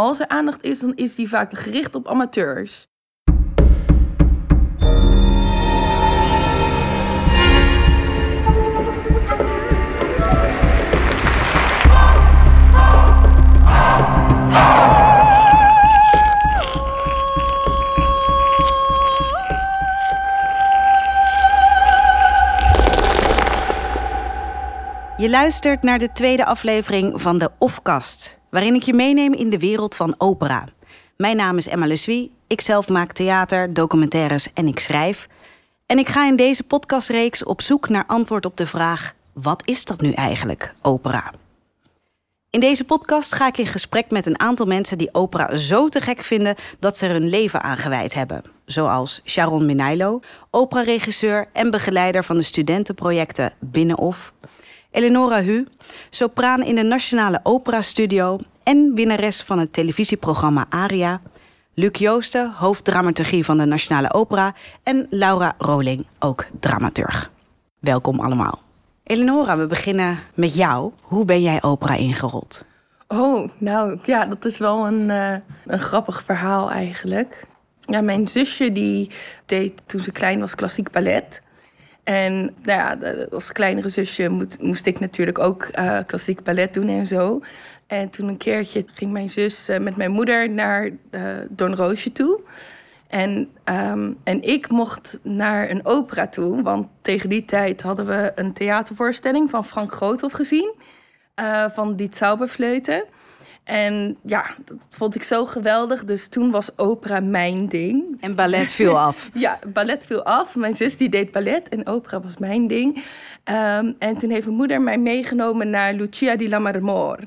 als er aandacht is, dan is die vaak gericht op amateurs. Je luistert naar de tweede aflevering van de Ofkast, waarin ik je meeneem in de wereld van opera. Mijn naam is Emma Leswie. Ik zelf maak theater, documentaires en ik schrijf. En ik ga in deze podcastreeks op zoek naar antwoord op de vraag: wat is dat nu eigenlijk, opera? In deze podcast ga ik in gesprek met een aantal mensen die opera zo te gek vinden dat ze er hun leven aan gewijd hebben. Zoals Sharon Minailo, operaregisseur en begeleider van de studentenprojecten Binnenof, Eleonora Hu, sopraan in de Nationale Opera Studio en winnares van het televisieprogramma Aria. Luc Joosten, hoofddramaturgie van de Nationale Opera. En Laura Roling, ook dramaturg. Welkom allemaal. Eleonora, we beginnen met jou. Hoe ben jij opera ingerold? Oh, nou ja, dat is wel een, uh, een grappig verhaal eigenlijk. Ja, mijn zusje die deed toen ze klein was klassiek ballet. En nou als kleinere zusje moest, ik natuurlijk ook uh, klassiek ballet doen en zo. En toen een keertje ging mijn zus uh, met mijn moeder naar uh, Doornroosje toe. En, um, en ik mocht naar een opera toe, want tegen die tijd hadden we een theatervoorstelling van Frank Groothoff gezien, van Die Zauberfleuten. En ja, dat vond ik zo geweldig. Dus toen was opera mijn ding. En ballet viel af. ja, ballet viel af. Mijn zus die deed ballet en opera was mijn ding. Um, en toen heeft mijn moeder mij meegenomen naar Lucia di Lammermoor.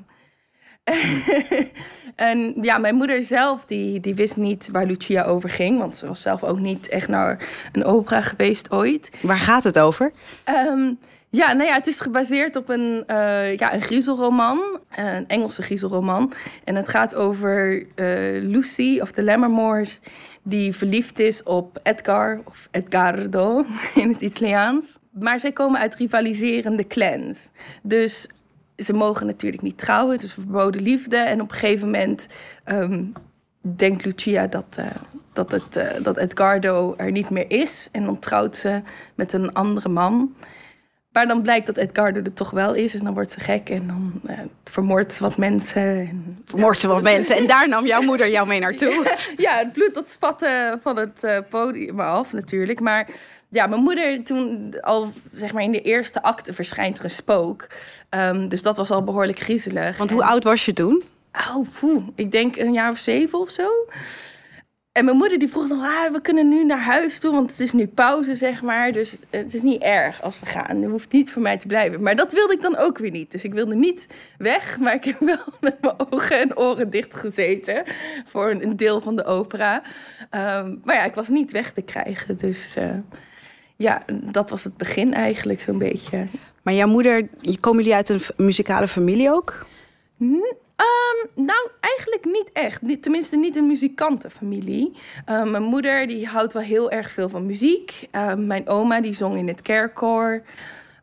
en ja, mijn moeder zelf die, die wist niet waar Lucia over ging. Want ze was zelf ook niet echt naar een opera geweest ooit. Waar gaat het over? Um, ja, nou ja, het is gebaseerd op een, uh, ja, een griezelroman. Een Engelse griezelroman. En het gaat over uh, Lucy of de Lammermoors... die verliefd is op Edgar, of Edgardo in het Italiaans. Maar zij komen uit rivaliserende clans. Dus ze mogen natuurlijk niet trouwen. Het is verboden liefde. En op een gegeven moment um, denkt Lucia dat, uh, dat, het, uh, dat Edgardo er niet meer is. En dan trouwt ze met een andere man. Maar dan blijkt dat Edgardo er toch wel is. En dan wordt ze gek en dan uh, vermoordt ze wat mensen. En, vermoordt ze wat mensen. En daar nam jouw moeder jou mee naartoe. Ja, ja het bloed dat spatte van het podium af natuurlijk. Maar ja, mijn moeder toen al zeg maar in de eerste acte verschijnt er een spook. Um, dus dat was al behoorlijk griezelig. Want hoe en... oud was je toen? Oh, poeh, ik denk een jaar of zeven of zo. En mijn moeder die vroeg nog, ah, we kunnen nu naar huis toe, want het is nu pauze, zeg maar. Dus het is niet erg als we gaan. Je hoeft niet voor mij te blijven. Maar dat wilde ik dan ook weer niet. Dus ik wilde niet weg, maar ik heb wel met mijn ogen en oren dicht gezeten voor een deel van de opera. Um, maar ja, ik was niet weg te krijgen. Dus uh, ja, dat was het begin eigenlijk zo'n beetje. Maar jouw moeder, komen jullie uit een muzikale familie ook? Um, nou, eigenlijk niet echt. Tenminste, niet een muzikantenfamilie. Um, mijn moeder die houdt wel heel erg veel van muziek. Um, mijn oma die zong in het kerkkoor.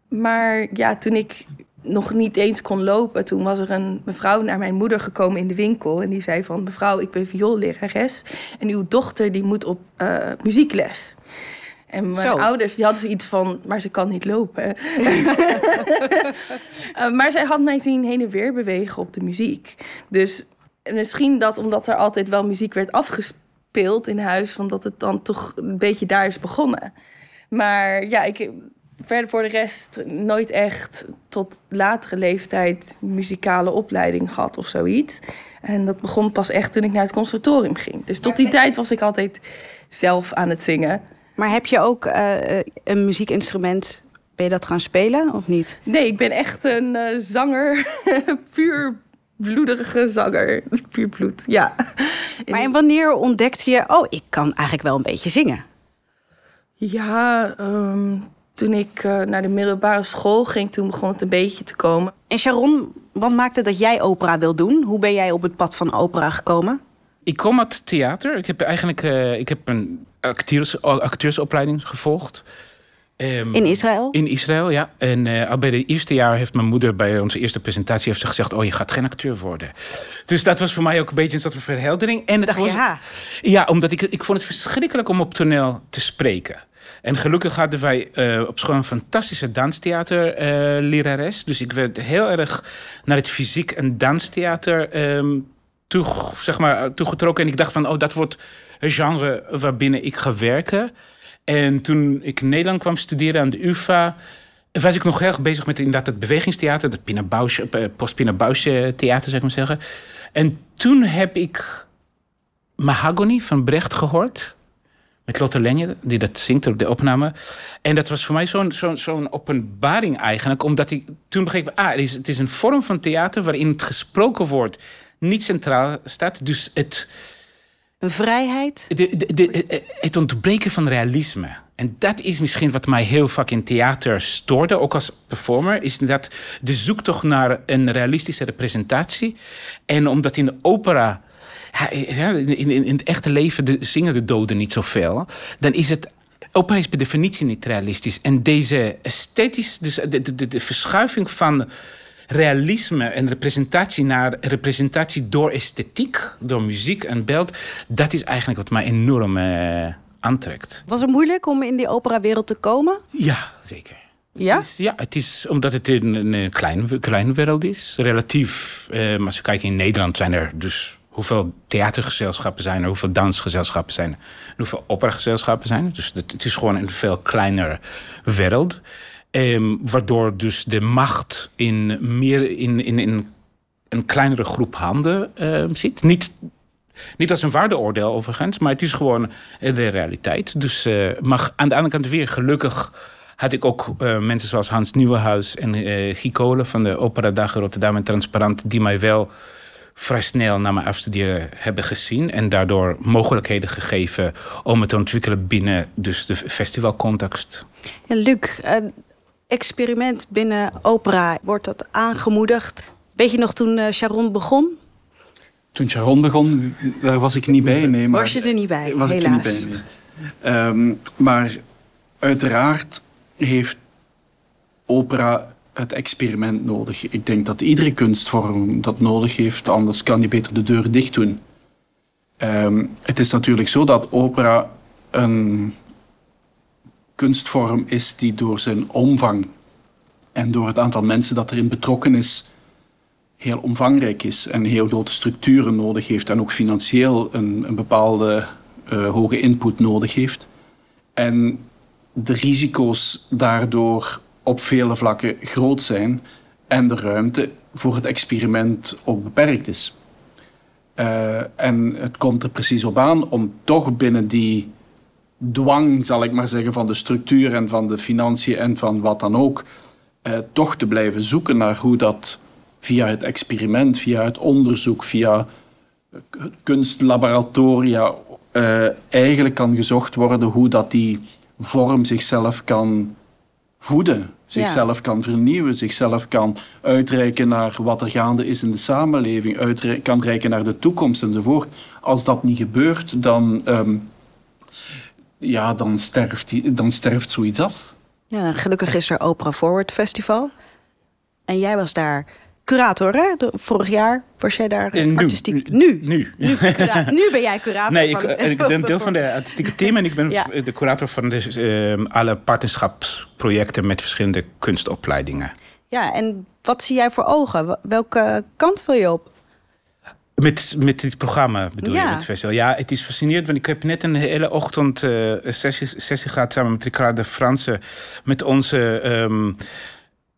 Maar ja, toen ik nog niet eens kon lopen, toen was er een mevrouw naar mijn moeder gekomen in de winkel. En die zei van, mevrouw, ik ben vioollerares. En uw dochter die moet op uh, muziekles. En mijn Zo. ouders die hadden zoiets van, maar ze kan niet lopen. uh, maar zij had mij zien heen en weer bewegen op de muziek. Dus misschien dat omdat er altijd wel muziek werd afgespeeld in huis, omdat het dan toch een beetje daar is begonnen. Maar ja, ik verder voor de rest nooit echt tot latere leeftijd muzikale opleiding gehad of zoiets. En dat begon pas echt toen ik naar het conservatorium ging. Dus tot die tijd was ik altijd zelf aan het zingen. Maar heb je ook uh, een muziekinstrument? Ben je dat gaan spelen of niet? Nee, ik ben echt een uh, zanger. Puur bloedige zanger. Puur bloed, ja. Maar en wanneer ontdekte je... oh, ik kan eigenlijk wel een beetje zingen? Ja, um, toen ik uh, naar de middelbare school ging... toen begon het een beetje te komen. En Sharon, wat maakte dat jij opera wil doen? Hoe ben jij op het pad van opera gekomen? Ik kom uit theater. Ik heb eigenlijk uh, ik heb een acteurs, acteursopleiding gevolgd. Um, in Israël? In Israël, ja. En uh, al bij de eerste jaar heeft mijn moeder bij onze eerste presentatie heeft ze gezegd: Oh, je gaat geen acteur worden. Dus dat was voor mij ook een beetje een soort van verheldering. En het was, ja. ja, omdat ik, ik vond het verschrikkelijk om op toneel te spreken. En gelukkig hadden wij uh, op school een fantastische danstheaterlerares. Uh, dus ik werd heel erg naar het fysiek en danstheater um, toe, zeg maar, toegetrokken. En ik dacht van, oh, dat wordt een genre waarbinnen ik ga werken. En toen ik Nederland kwam studeren aan de UvA... was ik nog heel erg bezig met inderdaad het bewegingstheater. Het Pina Bausch, uh, post-Pina Bausch theater, zeg maar zeggen. En toen heb ik Mahagony van Brecht gehoord met Lotte Lenje, die dat zingt op de opname. En dat was voor mij zo'n zo'n zo'n openbaring eigenlijk. Omdat ik toen begreep, ah, het is, het is een vorm van theater... waarin het gesproken woord niet centraal staat. Dus het... Een vrijheid? De, de, de, het ontbreken van realisme. En dat is misschien wat mij heel vaak in theater stoorde, ook als performer, is dat de zoektocht naar een realistische representatie. En omdat in de opera in, in het echte leven de, zingen de doden niet zoveel. Dan is het opera is per definitie niet realistisch. En deze esthetisch, dus de, de, de verschuiving van realisme en representatie naar representatie door esthetiek, door muziek en beeld, dat is eigenlijk wat mij enorm uh, aantrekt. Was het moeilijk om in die operawereld te komen? Ja, zeker. Ja? Het is, ja, het is omdat het een, een kleine, kleine wereld is. Relatief, uh, als je kijkt in Nederland zijn er dus hoeveel theatergezelschappen zijn er, hoeveel dansgezelschappen zijn er, hoeveel operagezelschappen zijn er. Dus het is gewoon een veel kleinere wereld. Ehm, waardoor dus de macht in meer in, in, in een kleinere groep handen ehm, zit. Niet, niet als een waardeoordeel overigens, maar het is gewoon de realiteit. Dus, uh, maar aan de andere kant weer gelukkig had ik ook uh, mensen zoals Hans Nieuwenhuis en uh, Guy van de Opera Dagen Rotterdam en Transparant, die mij wel vrij snel na mijn afstuderen hebben gezien. En daardoor mogelijkheden gegeven om het te ontwikkelen binnen dus de festivalcontext. Ja, Luc, experiment binnen opera, wordt dat aangemoedigd? Weet je nog toen uh, Sharon begon? Toen Sharon begon, daar was ik niet bij. Nee, maar was je er niet bij, was helaas. Ik er niet bij, nee. um, maar uiteraard heeft opera het experiment nodig. Ik denk dat iedere kunstvorm dat nodig heeft, anders kan je beter de deur dicht doen. Um, het is natuurlijk zo dat opera een kunstvorm is die door zijn omvang en door het aantal mensen dat erin betrokken is, heel omvangrijk is en heel grote structuren nodig heeft en ook financieel een, een bepaalde uh, hoge input nodig heeft. En de risico's daardoor op vele vlakken groot zijn en de ruimte voor het experiment ook beperkt is. Uh, en het komt er precies op aan om toch binnen die dwang, zal ik maar zeggen, van de structuur en van de financiën en van wat dan ook, uh, toch te blijven zoeken naar hoe dat via het experiment, via het onderzoek, via kunstlaboratoria uh, eigenlijk kan gezocht worden hoe dat die vorm zichzelf kan voeden, zichzelf kan vernieuwen, zichzelf kan uitreiken naar wat er gaande is in de samenleving, uitreiken, kan reiken naar de toekomst enzovoort. Als dat niet gebeurt, dan, um, ja, dan, sterft, die, dan sterft zoiets af. Ja, gelukkig is er Opera Forward Festival. En jij was daar curator, hè? vorig jaar was jij daar nu, artistiek... Nu? Nu. Nu, nu ben jij curator. Nee, ik, ik ben deel van de artistieke team... en ik ben ja. de curator van de, uh, alle partnerschapsprojecten... met verschillende kunstopleidingen. Ja, en wat zie jij voor ogen? Welke kant wil je op? Met, met dit programma bedoel ja. je, met het festival? Ja, het is fascinerend, want ik heb net een hele ochtend uh, sessie, sessie gehad... samen met Ricardo Franse, met onze... Um,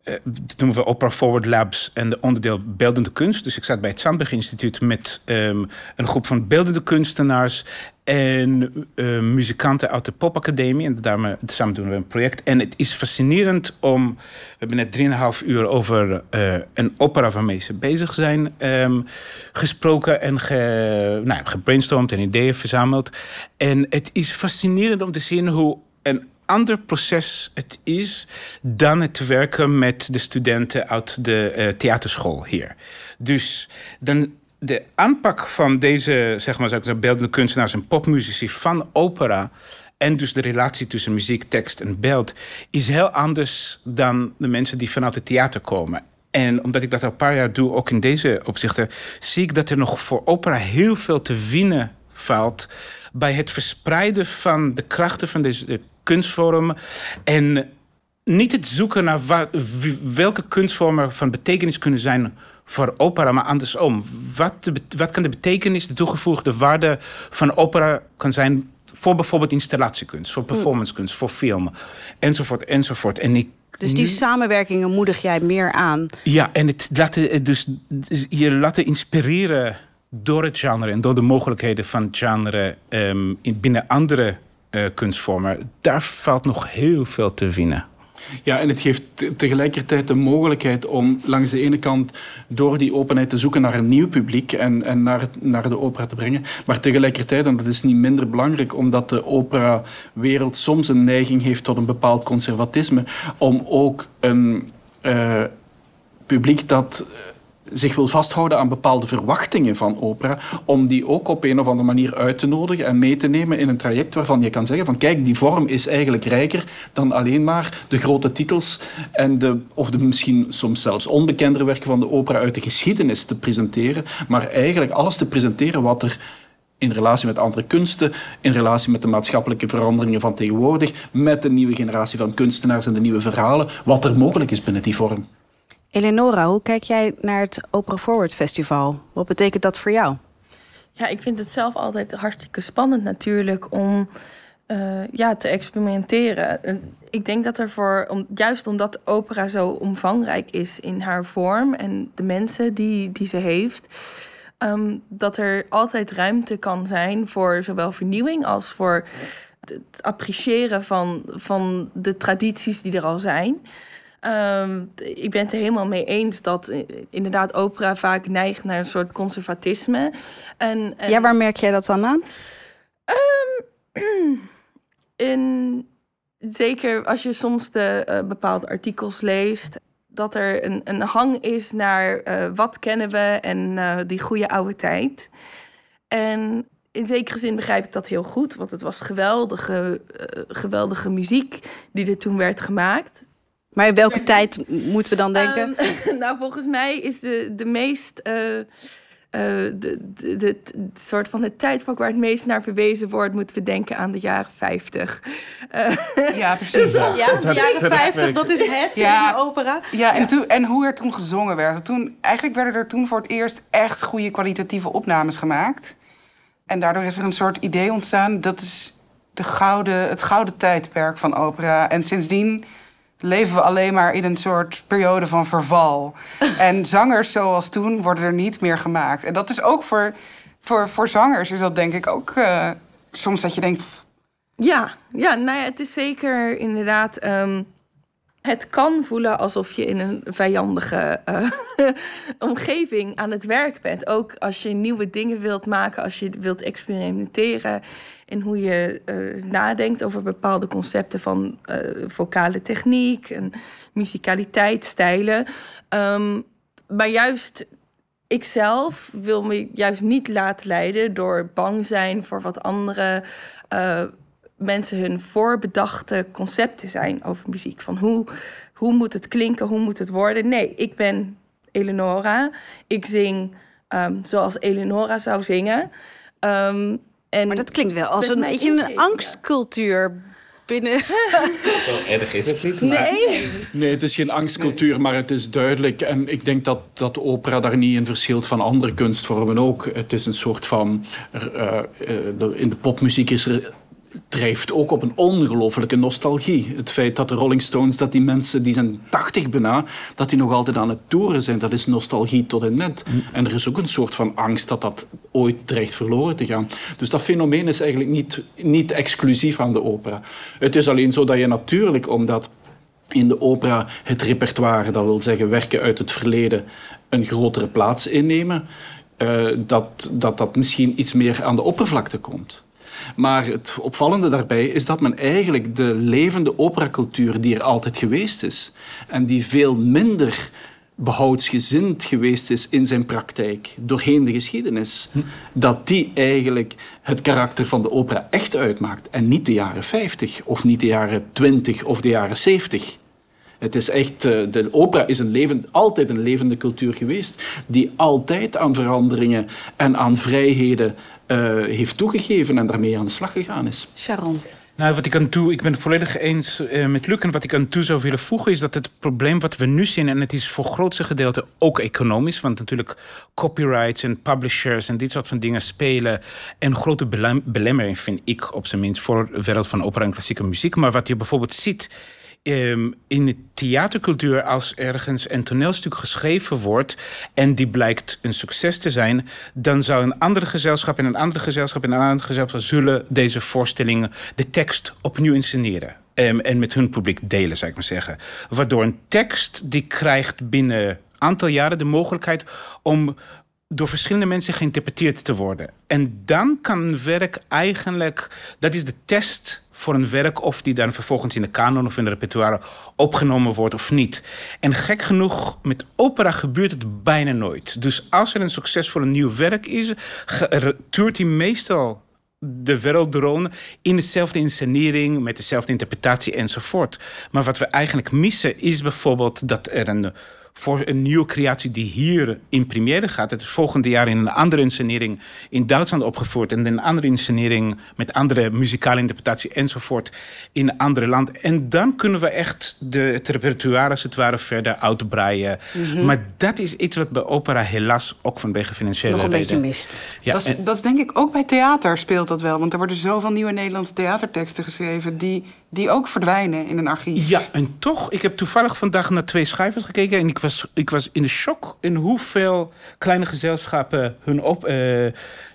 uh, dat noemen we Opera Forward Labs en de onderdeel beeldende kunst. Dus ik zat bij het Zandberg Instituut met um, een groep van beeldende kunstenaars en uh, muzikanten uit de Popacademie. En daarmee samen doen we een project. En het is fascinerend om. We hebben net 3,5 uur over uh, een opera waarmee ze bezig zijn um, gesproken en ge, nou, gebrainstormd en ideeën verzameld. En het is fascinerend om te zien hoe een ander proces het is dan het werken met de studenten uit de uh, theaterschool hier. Dus dan de aanpak van deze, zeg maar, beeldende kunstenaars en popmuzici van opera en dus de relatie tussen muziek, tekst en beeld is heel anders dan de mensen die vanuit het theater komen. En omdat ik dat al een paar jaar doe, ook in deze opzichten, zie ik dat er nog voor opera heel veel te winnen valt bij het verspreiden van de krachten van deze kunstvormen en niet het zoeken naar welke kunstvormen van betekenis kunnen zijn voor opera, maar andersom. Wat, wat kan de betekenis, de toegevoegde waarde van opera kan zijn voor bijvoorbeeld installatiekunst, voor performancekunst, voor film, enzovoort, enzovoort. En ik dus die samenwerkingen moedig jij meer aan? Ja, en het laten, dus, dus je laten inspireren door het genre en door de mogelijkheden van het genre um, binnen andere uh, kunstvormen. Daar valt nog heel veel te winnen. Ja, en het geeft tegelijkertijd de mogelijkheid om langs de ene kant door die openheid te zoeken naar een nieuw publiek en, en naar, naar de opera te brengen. Maar tegelijkertijd, en dat is niet minder belangrijk, omdat de operawereld soms een neiging heeft tot een bepaald conservatisme, om ook een uh, publiek dat zich wil vasthouden aan bepaalde verwachtingen van opera, om die ook op een of andere manier uit te nodigen en mee te nemen in een traject waarvan je kan zeggen van kijk, die vorm is eigenlijk rijker dan alleen maar de grote titels en de, of de misschien soms zelfs onbekendere werken van de opera uit de geschiedenis te presenteren, maar eigenlijk alles te presenteren wat er in relatie met andere kunsten, in relatie met de maatschappelijke veranderingen van tegenwoordig, met de nieuwe generatie van kunstenaars en de nieuwe verhalen, wat er mogelijk is binnen die vorm. Eleonora, hoe kijk jij naar het Opera Forward Festival? Wat betekent dat voor jou? Ja, ik vind het zelf altijd hartstikke spannend natuurlijk om uh, ja, te experimenteren. Ik denk dat er voor, om, juist omdat opera zo omvangrijk is in haar vorm en de mensen die, die ze heeft, um, dat er altijd ruimte kan zijn voor zowel vernieuwing als voor het appreciëren van, van de tradities die er al zijn. Um, ik ben het er helemaal mee eens dat eh, inderdaad opera vaak neigt naar een soort conservatisme. En, en... Ja, waar merk jij dat dan aan? Um, in, zeker als je soms de uh, bepaalde artikels leest, dat er een, een hang is naar uh, wat kennen we en uh, die goede oude tijd. En in zekere zin begrijp ik dat heel goed, want het was geweldige, geweldige muziek die er toen werd gemaakt. Maar in welke tijd moeten we dan denken? Um, nou, volgens mij is de, de meest. Uh, uh, de, de, de, soort van het tijdvak waar het meest naar verwezen wordt, moeten we denken aan de jaren 50. Uh, eh, ja, precies. ja, de jaren 50, dat is het ja, in de opera. Ja, en, Toen, en hoe er toen gezongen werd. Toen, eigenlijk werden er toen voor het eerst echt goede kwalitatieve opnames gemaakt. En daardoor is er een soort idee ontstaan. Dat is de gouden, het gouden tijdperk van opera. En sindsdien leven we alleen maar in een soort periode van verval. en zangers zoals toen worden er niet meer gemaakt. En dat is ook voor, voor, voor zangers, is dat denk ik ook uh, soms dat je denkt. Ja, ja, nou ja, het is zeker inderdaad. Um, het kan voelen alsof je in een vijandige uh, omgeving aan het werk bent. Ook als je nieuwe dingen wilt maken, als je wilt experimenteren in hoe je uh, nadenkt over bepaalde concepten van uh, vocale techniek en muzikaliteit, stijlen. Um, maar juist ikzelf wil me juist niet laten leiden door bang zijn voor wat andere uh, mensen hun voorbedachte concepten zijn over muziek. Van hoe, hoe moet het klinken, hoe moet het worden? Nee, ik ben Eleonora. Ik zing um, zoals Eleonora zou zingen. Um, en maar dat klinkt wel als een beetje een angstcultuur binnen. Zo erg is het niet. Nee. nee, het is geen angstcultuur, maar het is duidelijk. En ik denk dat, dat opera daar niet in verschilt van andere kunstvormen ook. Het is een soort van. Uh, uh, in de popmuziek is er drijft ook op een ongelofelijke nostalgie. Het feit dat de Rolling Stones, dat die mensen, die zijn 80 bijna, dat die nog altijd aan het toeren zijn, dat is nostalgie tot en met. En er is ook een soort van angst dat dat ooit dreigt verloren te gaan. Dus dat fenomeen is eigenlijk niet, niet exclusief aan de opera. Het is alleen zo dat je natuurlijk, omdat in de opera het repertoire, dat wil zeggen werken uit het verleden, een grotere plaats innemen, uh, dat, dat dat misschien iets meer aan de oppervlakte komt. Maar het opvallende daarbij is dat men eigenlijk de levende operacultuur die er altijd geweest is en die veel minder behoudsgezind geweest is in zijn praktijk doorheen de geschiedenis, hm. dat die eigenlijk het karakter van de opera echt uitmaakt en niet de jaren 50 of niet de jaren 20 of de jaren 70. Het is echt, eh, de opera is een levend, altijd een levende cultuur geweest, die altijd aan veranderingen en aan vrijheden heeft toegegeven en daarmee aan de slag gegaan is. Sharon. Nou, wat ik aan toe, ik ben het volledig eens uh, met Luc. En wat ik aan toe zou willen voegen is dat het probleem wat we nu zien, en het is voor grootste gedeelte ook economisch, want natuurlijk copyrights en publishers en dit soort van dingen spelen een grote belemmering, vind ik op zijn minst, voor de wereld van opera en klassieke muziek. Maar wat je bijvoorbeeld ziet Ehm, in de theatercultuur, als ergens een toneelstuk geschreven wordt en die blijkt een succes te zijn, dan zou een andere gezelschap en een andere gezelschap en een andere gezelschap zullen deze voorstellingen, de tekst opnieuw insceneren. Um, en met hun publiek delen, zou ik maar zeggen. Waardoor een tekst die krijgt binnen een aantal jaren de mogelijkheid om door verschillende mensen geïnterpreteerd te worden. En dan kan werk eigenlijk, dat is de test voor een werk of die dan vervolgens in de kanon of in het repertoire opgenomen wordt of niet. En gek genoeg, met opera gebeurt het bijna nooit. Dus als er een succesvol nieuw werk is, tuurt hij meestal de werelddrone in dezelfde inscenering, met dezelfde interpretatie enzovoort. Maar wat we eigenlijk missen is bijvoorbeeld dat er een voor een nieuwe creatie die hier in première gaat. Het is volgende jaar in een andere inscenering in Duitsland opgevoerd. En een andere inscenering met andere muzikale interpretatie enzovoort in een andere land. En dan kunnen we echt de, het repertoire als het ware verder uitbreiden. Mhm. Maar dat is iets wat bij opera helaas ook vanwege financiële Nog een beetje mist. Ja, dat, is, dat is denk ik ook bij theater speelt dat wel. Want er worden zoveel nieuwe Nederlandse theaterteksten geschreven... die die ook verdwijnen in een archief. Ja, en toch, ik heb toevallig vandaag naar twee schrijvers gekeken... en ik was, ik was in de shock in hoeveel kleine gezelschappen hun op, uh,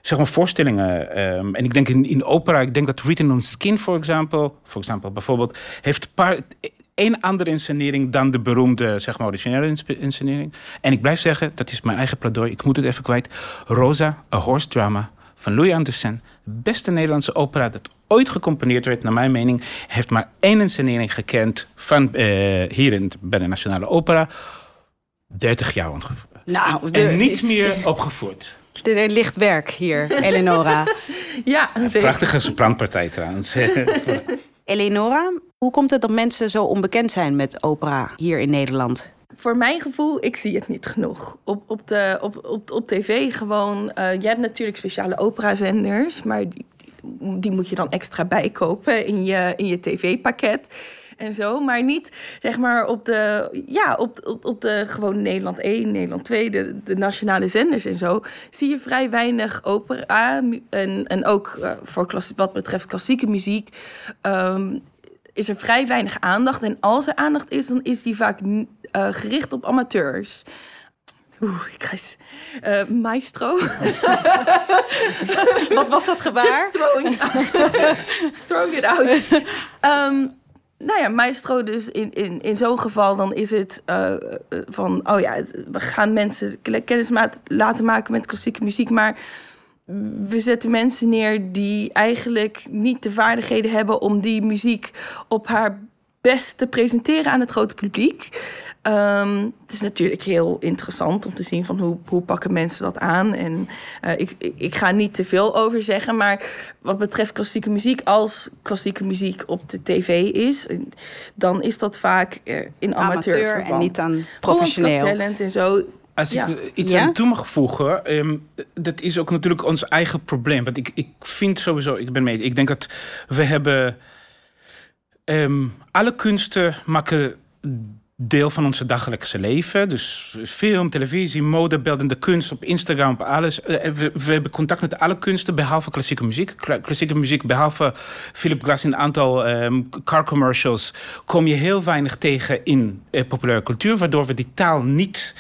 zeg maar voorstellingen... Um, en ik denk in, in opera, ik denk dat Written on Skin, voor example, bijvoorbeeld... heeft paar, één andere inscenering dan de beroemde, zeg maar, originele inscenering. En ik blijf zeggen, dat is mijn eigen pleidooi, ik moet het even kwijt. Rosa, A Horse Drama van Louis Anderson. De beste Nederlandse opera dat ooit gecomponeerd werd, naar mijn mening, heeft maar één inscenering gekend van uh, hier in, bij de Nationale Opera. 30 jaar ongeveer. Nou, en niet meer opgevoerd. Er ligt werk hier, Eleonora. ja, zeker. Prachtige sopraanpartij trouwens. Eleonora, hoe komt het dat mensen zo onbekend zijn met opera hier in Nederland? Voor mijn gevoel, ik zie het niet genoeg. Op, op, de, op, op, op tv gewoon. Uh, je hebt natuurlijk speciale operazenders, maar die, die moet je dan extra bijkopen in je, in je tv-pakket en zo. Maar niet zeg maar op de, ja, op, op, op de gewoon Nederland 1, Nederland 2, de, de nationale zenders en zo. Zie je vrij weinig opera. En, en ook uh, voor klassie, wat betreft klassieke muziek. Um, is er vrij weinig aandacht. En als er aandacht is, dan is die vaak uh, gericht op amateurs. Oeh, ik ga eens... Uh, maestro. Wat was dat gebaar? throwing, throwing it out. Um, nou ja, maestro dus in, in, in zo'n geval dan is het uh, van... oh ja, we gaan mensen kennis laten maken met klassieke muziek... maar we zetten mensen neer die eigenlijk niet de vaardigheden hebben om die muziek op haar best te presenteren aan het grote publiek. Um, het is natuurlijk heel interessant om te zien van hoe, hoe pakken mensen dat aan. En uh, ik, ik ga niet te veel over zeggen, maar wat betreft klassieke muziek, als klassieke muziek op de tv is, dan is dat vaak uh, in amateur, amateur en niet dan professioneel. talent en zo. Als ik iets aan toe mag voegen, um, dat is ook natuurlijk ons eigen probleem. Want ik, ik vind sowieso, ik ben mee, ik denk dat we hebben. Um, alle kunsten maken deel van onze dagelijkse leven. Dus film, televisie, mode, beeldende kunst, op Instagram, op alles. Eh, we, we, hebben contact met alle kunsten, behalve klassieke muziek. Klassieke muziek, behalve Philip Glass in een aantal um, car commercials... kom je heel weinig tegen in uh, populaire cultuur... waardoor we die taal niet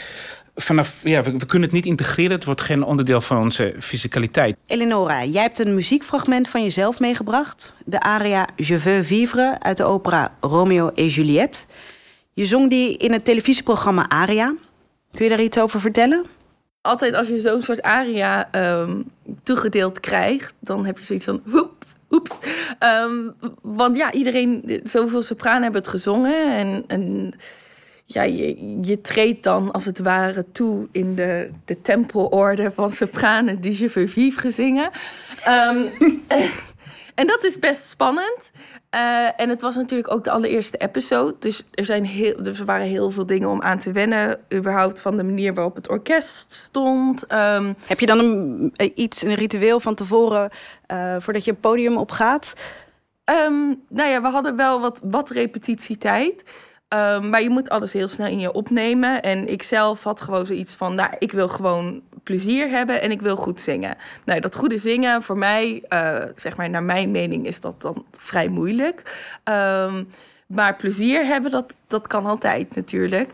vanaf, ja, we, kunnen het niet integreren. Het wordt geen onderdeel van onze fysicaliteit. Eleonora, jij hebt een muziekfragment van jezelf meegebracht. De aria Je veux vivre uit de opera Romeo et Juliette. Je zong die in het televisieprogramma Aria. Kun je daar iets over vertellen? Altijd als je zo'n soort aria um, toegedeeld krijgt... dan heb je zoiets van... oeps. Um, want ja, iedereen, zoveel sopranen hebben het gezongen. En, en ja, je, je treedt dan als het ware toe in de, de tempelorde van sopranen die je veux vivre zingen. Um, en dat is best spannend. Uh, en het was natuurlijk ook de allereerste episode. Dus er, zijn heel, dus er waren heel veel dingen om aan te wennen. Überhaupt van de manier waarop het orkest stond. Um, Heb je dan een, iets, een ritueel van tevoren uh, voordat je een podium opgaat? Um, nou ja, we hadden wel wat, wat repetitietijd. Um, maar je moet alles heel snel in je opnemen. En ik zelf had gewoon zoiets van, nou, ik wil gewoon plezier hebben en ik wil goed zingen. Nou, dat goede zingen, voor mij, uh, zeg maar, naar mijn mening, is dat dan vrij moeilijk. Um, maar plezier hebben, dat, dat kan altijd natuurlijk.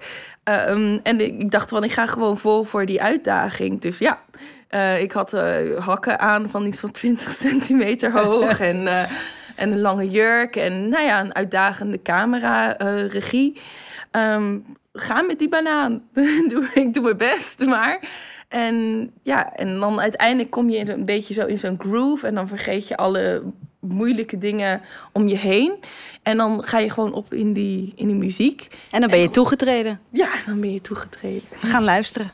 Um, en ik dacht van, ik ga gewoon vol voor die uitdaging. Dus ja, uh, ik had uh, hakken aan van iets van 20 centimeter hoog. en en een lange jurk en nou ja, een uitdagende camera-regie. Um, ga met die banaan. ik doe mijn best, maar. En ja, en dan uiteindelijk kom je een beetje zo in zo'n groove en dan vergeet je alle moeilijke dingen om je heen. En dan ga je gewoon op in die, in die muziek. En dan ben je toegetreden. Ja, dan ben je toegetreden. We gaan luisteren.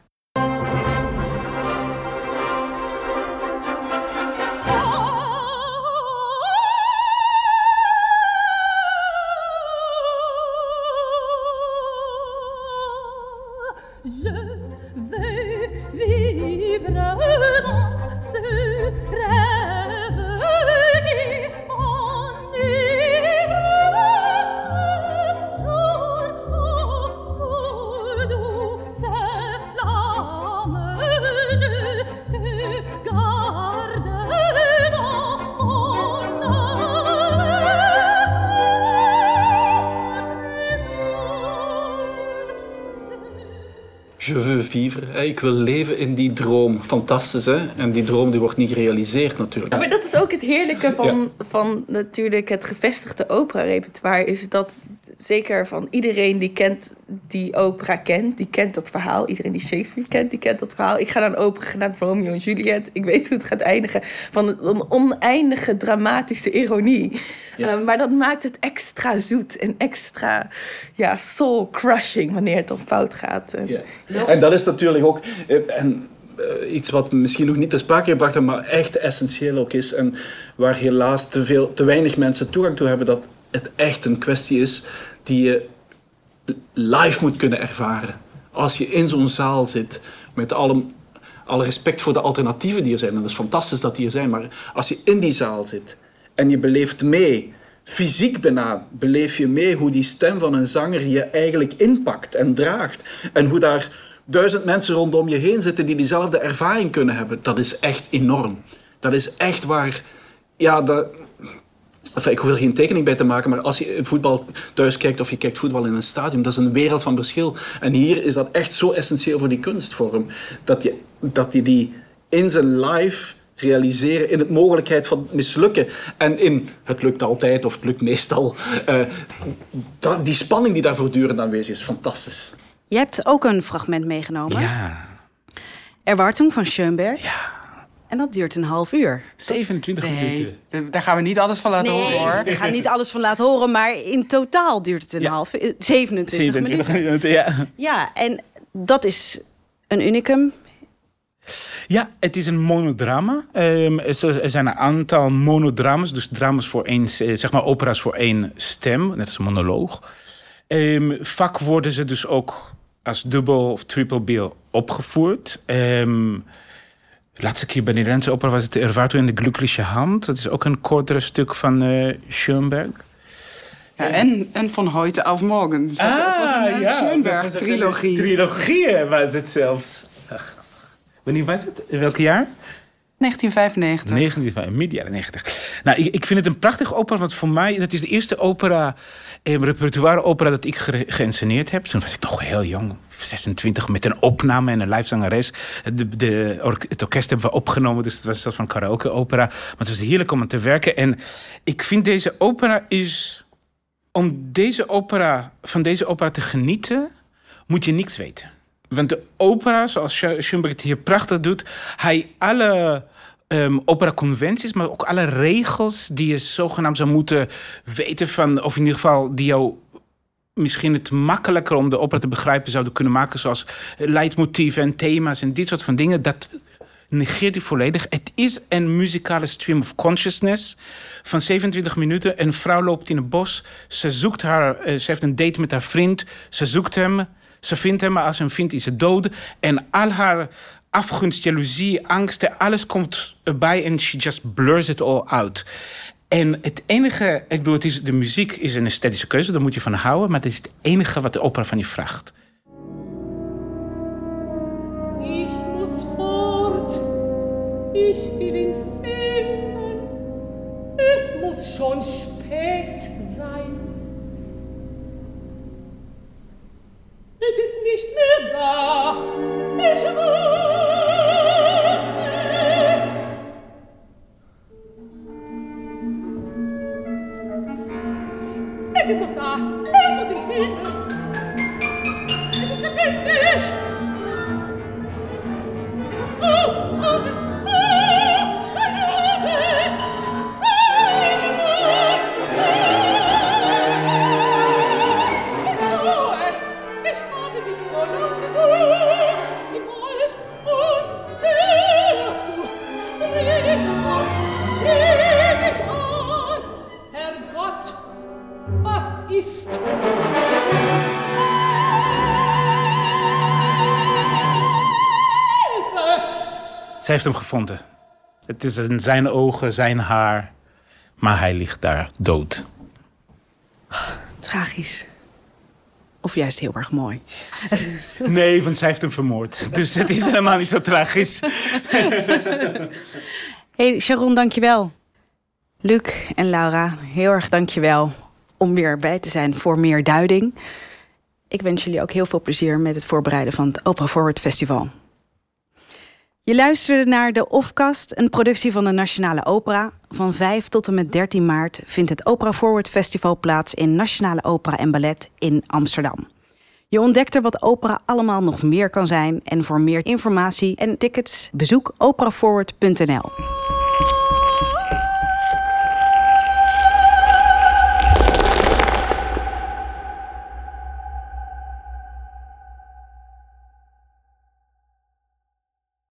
Ik wil leven in die droom. Fantastisch, hè? En die droom die wordt niet gerealiseerd natuurlijk. Maar dat is ook het heerlijke van, van natuurlijk het gevestigde opera-repertoire. Is dat zeker van iedereen die kent die opera kent, die kent dat verhaal. Iedereen die Shakespeare kent, die kent dat verhaal. Ik ga een opera genaamd Romeo en Juliet. Ik weet hoe het gaat eindigen. Van een oneindige dramatische ironie. Ja. Uh, maar dat maakt het extra zoet en extra ja, soul-crushing wanneer het om fout gaat. Ja. En dat is natuurlijk ook... En, uh, iets wat misschien nog niet ter sprake gebracht maar echt essentieel ook is. En waar helaas te, veel, te weinig mensen toegang toe hebben, dat het echt een kwestie is die je live moet kunnen ervaren. Als je in zo'n zaal zit, met alle, alle respect voor de alternatieven die er zijn, en dat is fantastisch dat die er zijn, maar als je in die zaal zit en je beleeft mee, fysiek bijna, beleef je mee hoe die stem van een zanger je eigenlijk inpakt en draagt. En hoe daar duizend mensen rondom je heen zitten die diezelfde ervaring kunnen hebben. Dat is echt enorm. Dat is echt waar... Ja, dat, Enfin, ik hoef er geen tekening bij te maken, maar als je voetbal thuis kijkt of je kijkt voetbal in een stadion, dat is een wereld van verschil. En hier is dat echt zo essentieel voor die kunstvorm, dat je, dat je die in zijn live realiseren in het mogelijkheid van mislukken. En in het lukt altijd of het lukt meestal. Uh, dat, die spanning die daar voortdurend aanwezig is, fantastisch. Je hebt ook een fragment meegenomen. Ja. Erwartung van Schoenberg. Ja. En dat duurt een half uur. 27 nee, minuten. Daar gaan we niet alles van laten nee, horen hoor. We gaan niet alles van laten horen, maar in totaal duurt het een ja. half uur. 27, 27 minuten. minuten. Ja. ja, en dat is een unicum. Ja, het is een monodrama. Um, er zijn een aantal monodramas, dus dramas voor één, zeg maar opera's voor één stem, net als een monoloog. Um, vaak worden ze dus ook als dubbel of triple bill opgevoerd. Um, laatste keer bij de Nederlandse opera was het Erwartung in de Glückliche Hand. Dat is ook een kortere stuk van uh, Schoenberg. Ja, en, en van heute auf morgen. Dus ah, het was een ja, Schoenberg-trilogie. Trilogie was het zelfs. Ach. Wanneer was het? In welk jaar? 1995. 19, midden jaren 90. Nou, ik, ik vind het een prachtige opera, want voor mij... dat is de eerste opera, eh, repertoire opera... dat ik ge heb. Toen was ik nog heel jong, 26, met een opname en een live zangeres. De, de het orkest hebben we opgenomen, dus het was zelfs van karaoke-opera. Maar het was heerlijk om aan te werken. En ik vind deze opera is... Om deze opera, van deze opera te genieten, moet je niks weten. Want de opera, zoals Schoenberg het hier prachtig doet, hij alle um, opera-conventies, maar ook alle regels die je zogenaamd zou moeten weten van, of in ieder geval die jou misschien het makkelijker om de opera te begrijpen zouden kunnen maken, zoals leidmotieven en thema's en dit soort van dingen, dat negeert hij volledig. Het is een muzikale stream of consciousness van 27 minuten. Een vrouw loopt in het bos, ze zoekt haar, eh, ze heeft een date met haar vriend, ze zoekt hem, ze vindt hem, maar als ze hem vindt is ze dood. En al haar afgunst, jaloezie, angsten, alles komt erbij en she just blurs it all out. En het enige, ik bedoel, het is, de muziek is een esthetische keuze, daar moet je van houden, maar het is het enige wat de opera van je vraagt. Ik moet voort, ik wil ihn vinden, es muss schon spät Es ist noch da. Herrgott im Himmel. Ze heeft hem gevonden. Het is in zijn ogen, zijn haar, maar hij ligt daar dood. Tragisch. Of juist heel erg mooi. Nee, want zij heeft hem vermoord. Dus het is helemaal niet zo tragisch. hey Sharon, dankjewel. Luc en Laura, heel erg dankjewel om weer bij te zijn voor meer duiding. Ik wens jullie ook heel veel plezier met het voorbereiden van het Opera Forward Festival. Je luisterde naar de Offcast, een productie van de Nationale Opera. Van 5 tot en met 13 maart vindt het Opera Forward Festival plaats in Nationale Opera en Ballet in Amsterdam. Je ontdekt er wat opera allemaal nog meer kan zijn. En voor meer informatie en tickets bezoek operaforward.nl.